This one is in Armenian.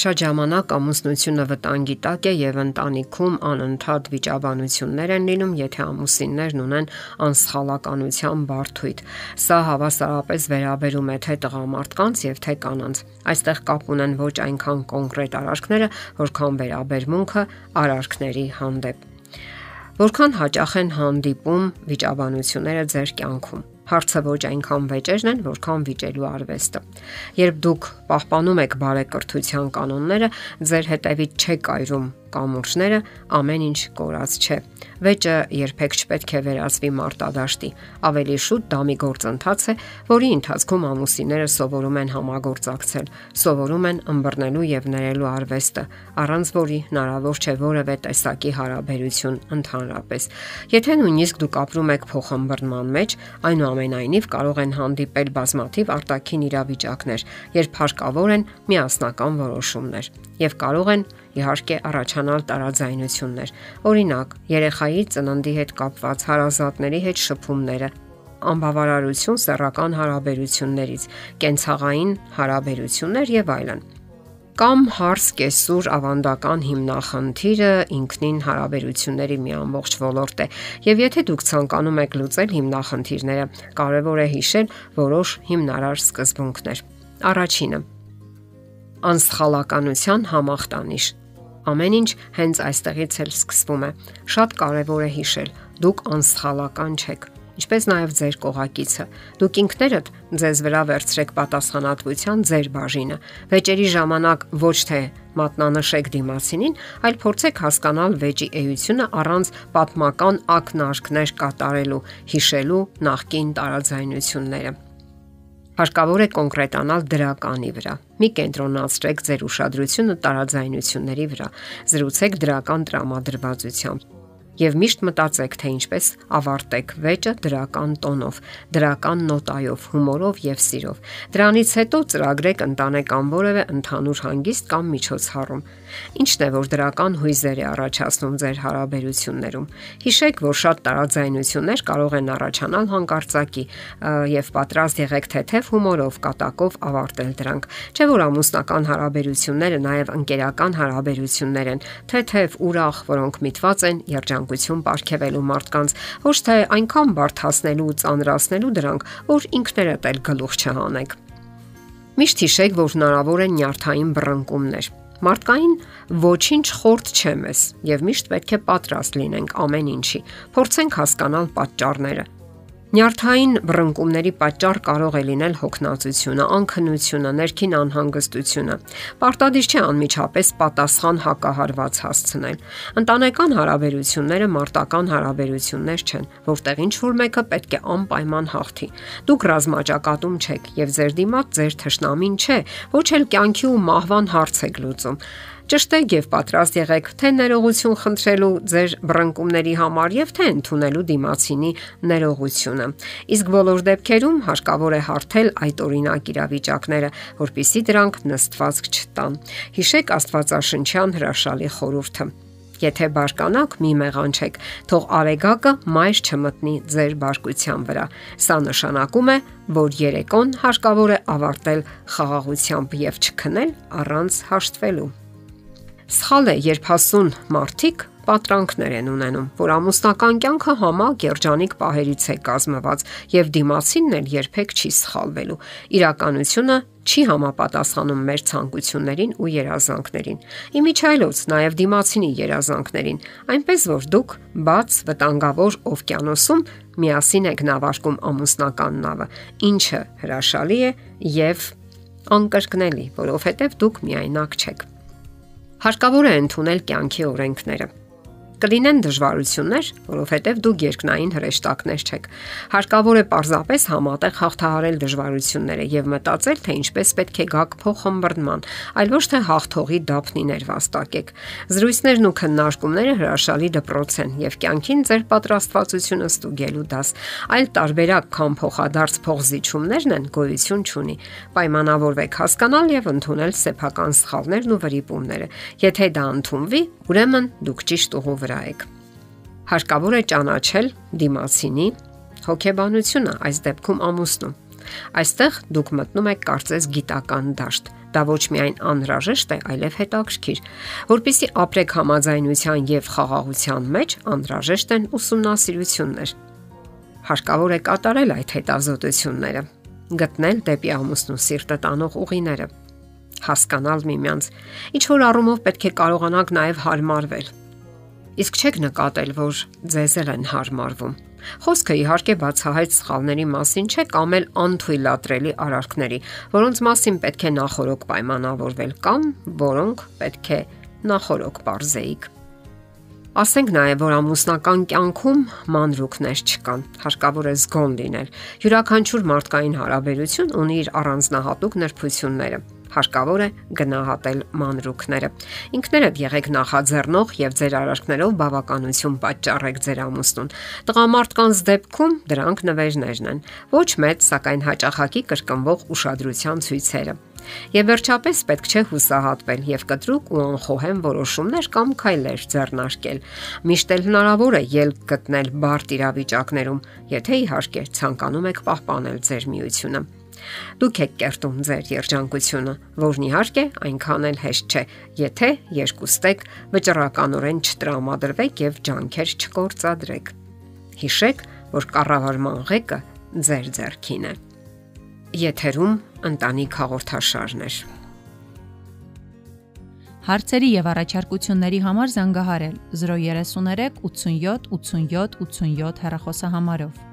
Շատ ժամանակ ամուսնությունը վտանգի տակ է եւ ընտանիքում անընդհատ վիճաբանություններ են լինում, եթե ամուսիններն ունեն անսխալականության բարդույթ։ Սա հավասարապես վերաբերում է թե տղամարդկանց եւ թե կանանց։ Այստեղ կապ ունեն ոչ այնքան կոնկրետ արարքները, որքան վերաբերմունքը արարքների հանդեպ։ Որքան հաճախ են հանդիպում վիճաբանությունները ձեր կյանքում Հարցը ոչ այնքան վեճերն են, որքան վիճելու արվեստը։ Երբ դուք պահպանում եք բարեկրթության կանոնները, ձեր հետևից չեք այրում կամուրջները ամեն ինչ կորած չէ։ Վեճը երբեք չպետք է վերածվի մարտադաշտի։ Ավելի շուտ դա մի գործընթաց է, որի ընթացքում ամուսինները սովորում են համագործակցել, սովորում են ըմբռնելու եւ ներելու արվեստը, առանց որի հնարավոր չէ որևէ տեսակի հարաբերություն ընդհանրապես։ Եթե նույնիսկ դուք ապրում եք փոխըմբռնման մեջ, այնուամենայնիվ կարող են հանդիպել բազմաթիվ արտաքին իրավիճակներ, երբ հարկավոր են միասնական որոշումներ եւ կարող են իհարկե առաջանալ տարաձայնություններ։ Օրինակ, երեխայի ծննդի հետ կապված հարազատների հետ շփումները, անբավարարություն սեռական հարաբերություններից, կենցաղային հարաբերություններ եւ այլն կամ հարս կեսուր ավանդական հիմնախնդիրը ինքնին հարաբերությունների մի ամբողջ ոլորտ է եւ եթե դուք ցանկանում եք լուծել հիմնախնդիրները կարեւոր է հիշել որոշ հիմնարար սկզբունքներ առաջինը. Անսխալականության համախտանիշ Ամեն ինչ հենց այստեղից էլ սկսվում է։ Շատ կարևոր է հիշել, դուք անսխալական չեք, ինչպես նաև ձեր կողակիցը։ Դուք ինքներդ ձեզ վրա վերցրեք պատասխանատվության ձեր բաժինը։ Վեճերի ժամանակ ոչ թե մատնանշեք դիմացինին, այլ փորձեք հասկանալ վեճի էությունը առանց պատմական ակնարկներ կատարելու, հիշելու նախկին տարաձայնությունները։ Հարկավոր է կոնկրետանալ դրականի վրա։ Մի կենտրոնացրեք ձեր ուշադրությունը տարաձայնությունների վրա։ Զրուցեք դրական տրամադրվածությամբ եւ միշտ մտածեք, թե ինչպես ավարտեք վեճը դրական տոնով, դրական նոտայով, հումորով եւ սիրով։ Դրանից հետո ծրագրեք ընտանեկան որևէ ընդհանուր հանգիստ կամ միջոցառում։ Ինչն է որ դրական հույզեր է առաջացնում ձեր հարաբերություններում։ Հիշեք, որ շատ տարաձայնություններ կարող են առաջանալ հանկարծակի եւ պատրաստ եղեք թեթև հումորով, կատակով ավարտել դրանք։ Չէ՞ որ ամուսնական հարաբերությունները նաեւ ընկերական հարաբերություններ են, թեթև ուրախ, որոնք միտված են երջանկություն ապարգևելու մարդկանց, ոչ թե այնքան բարթացնելու ու ծանրացնելու դրանք, որ ինքներդ էլ գլուխ չհանեք։ Միշտ հիշեք, որ հնարավոր են նյարդային բռնկումներ Մարդկային ոչինչ խորտ չէ մեզ եւ միշտ պետք է պատրաստ լինենք ամեն ինչի։ Փորձենք հասկանալ պատճառները, Նյարդային բռնկումների պատճառ կարող է լինել հոգնածությունը, անքնությունը, ներքին անհանգստությունը։ Պարտադիր չէ անմիջապես պատասխան հակահարված հասցնել։ Ընտանեկան հարաբերությունները մարտական հարաբերություններ չեն, որտեղ ինչ որ մեկը պետք է անպայման հաղթի։ Դուք ռազմաճակատում չեք եւ ձեր դիմաց ձեր թշնամին չէ, ոչ էլ կյանքի ու մահվան հարց եք լուծում ճշտեք եւ պատրաստ եղեք թե ներողություն խնդրելու ձեր բռնկումների համար եւ թե ընդունելու դիմացինի ներողությունը։ Իսկ բոլոր դեպքերում հարկավոր է հարթել այդ օրինակ իրավիճակները, որpիսի դրանք նստվածք չտան։ Հիշեք Աստվածաշնչյան հրաշալի խորհուրդը. Եթե բարկանաք, մի մեղանչեք, թող արեգակը մայր չմտնի ձեր բարկության վրա։ Սա նշանակում է, որ երեկոն հարկավոր է ավարտել խաղաղությամբ եւ չքնել առանց հաշտվելու։ Սխալ է, երբ հասուն մարդիկ պատրանքներ են ունենում, որ ամուսնական կյանքը համակ երջանիկ պահերից է կազմված եւ դիմացինն էլ երբեք չի սխալվելու։ Իրականությունը չի համապատասխանում մեր ցանկություններին ու երազանքներին։ Իմիջայլոց նաև դիմացինի երազանքներին, այնպես որ դուք բաց վտանգավոր օվկիանոսում միասին եք նավարկում ամուսնական նավը, ինչը հրաշալի է եւ անկրկնելի, որովհետեւ դուք միայնակ չեք հարկավոր է ընդունել կյանքի օրենքները։ Կլինեն դժվարություններ, որովհետև դուք երկնային հրեշտակներ չեք։ Հարկավոր է պարզապես համատեղ հաղթահարել դժվարությունները եւ մտածել, թե ինչպես պետք է գաք փոխհմբռնման, այլ ոչ թե հաղթողի դափնիներ վաստակեք։ Զրույցներն ու քննարկումները հրաշալի դպրոց են եւ կյանքին ձեր պատրաստվածությունը ստուգելու դաս, այլ տարբերակ կամ փոխադարձ փոխզիջումներն են գոյություն չունի։ Պայմանավորվեք հասկանալ եւ ընդունել սեփական սխալներն ու վրիպումները։ Եթե դա ընդունվի, ուրեմն դուք ճիշտ ուղու վրա եք։ Հարկավոր է ճանաչել դիմացինի հոգեբանությունը այս դեպքում ամուսնում։ Այստեղ դուք մտնում եք կարծես գիտական դաշտ։ Դա ոչ միայն անհրաժեշտ է, այլև հետաքրքիր։ Որpիսի ապրեք համաձայնության եւ խաղաղության մեջ, անհրաժեշտ են ուսումնասիրություններ։ Հարկավոր է կատարել այդ հետազոտությունները, գտնել դեպի ամուսնու սիրտը տանող ուղիները, հասկանալ միմյանց, ինչ որ առումով պետք է կարողանաք նաև հարմարվել։ Իսկ չեք նկատել, որ ձեզ էլ են հարմարվում Խոսքը իհարկե բացահայտ սխալների մասին չէ կամ էլ անթույլատրելի արարքների, որոնց մասին պետք է նախորոք պայմանավորվել կամ որոնք պետք է նախորոք parzեիք։ Ասենք նաև, որ ամուսնական կյանքում մանրուքներ չկան։ Հարկավոր է զգոն լինել։ Յուրաքանչյուր մարդկային հարաբերություն ունի իր առանձնահատուկ նրբությունները հարկավոր է գնահատել մանրուքները։ Ինքներդ եղեք նախաձեռնող եւ ձեր արարքներով բավականություն պատճառեք ձեր ամուսնուն։ Տղամարդկանց դեպքում դրանք նվերներն են։ Ոչ մեծ, սակայն հաճախակի կրկնվող ուշադրության ցույցերը։ Եվ վերջապես պետք չէ հուսահատվել եւ կտրուկ ու անխոհեմ որոշումներ կամ քայլեր ձեռնարկել։ Միշտ էլ հնարավոր է ելք գտնել բարդ իրավիճակներում, եթե իհարկե ցանկանում եք պահպանել ձեր միությունը։ Դուք եք կերտում ձեր երջանկությունը, որն իհարկե այնքան էլ հեշտ չէ, եթե երկուստեք վճռականորեն չտրամադրվեք եւ ջանքեր չկործադրեք։ Հիշեք, որ կառավարման ղեկը ձեր ձեռքին է։ Եթերում ընտանիք հաղորդաշարն է։ Հարցերի եւ առաջարկությունների համար զանգահարել 033 87 87 87 հեռախոսահամարով։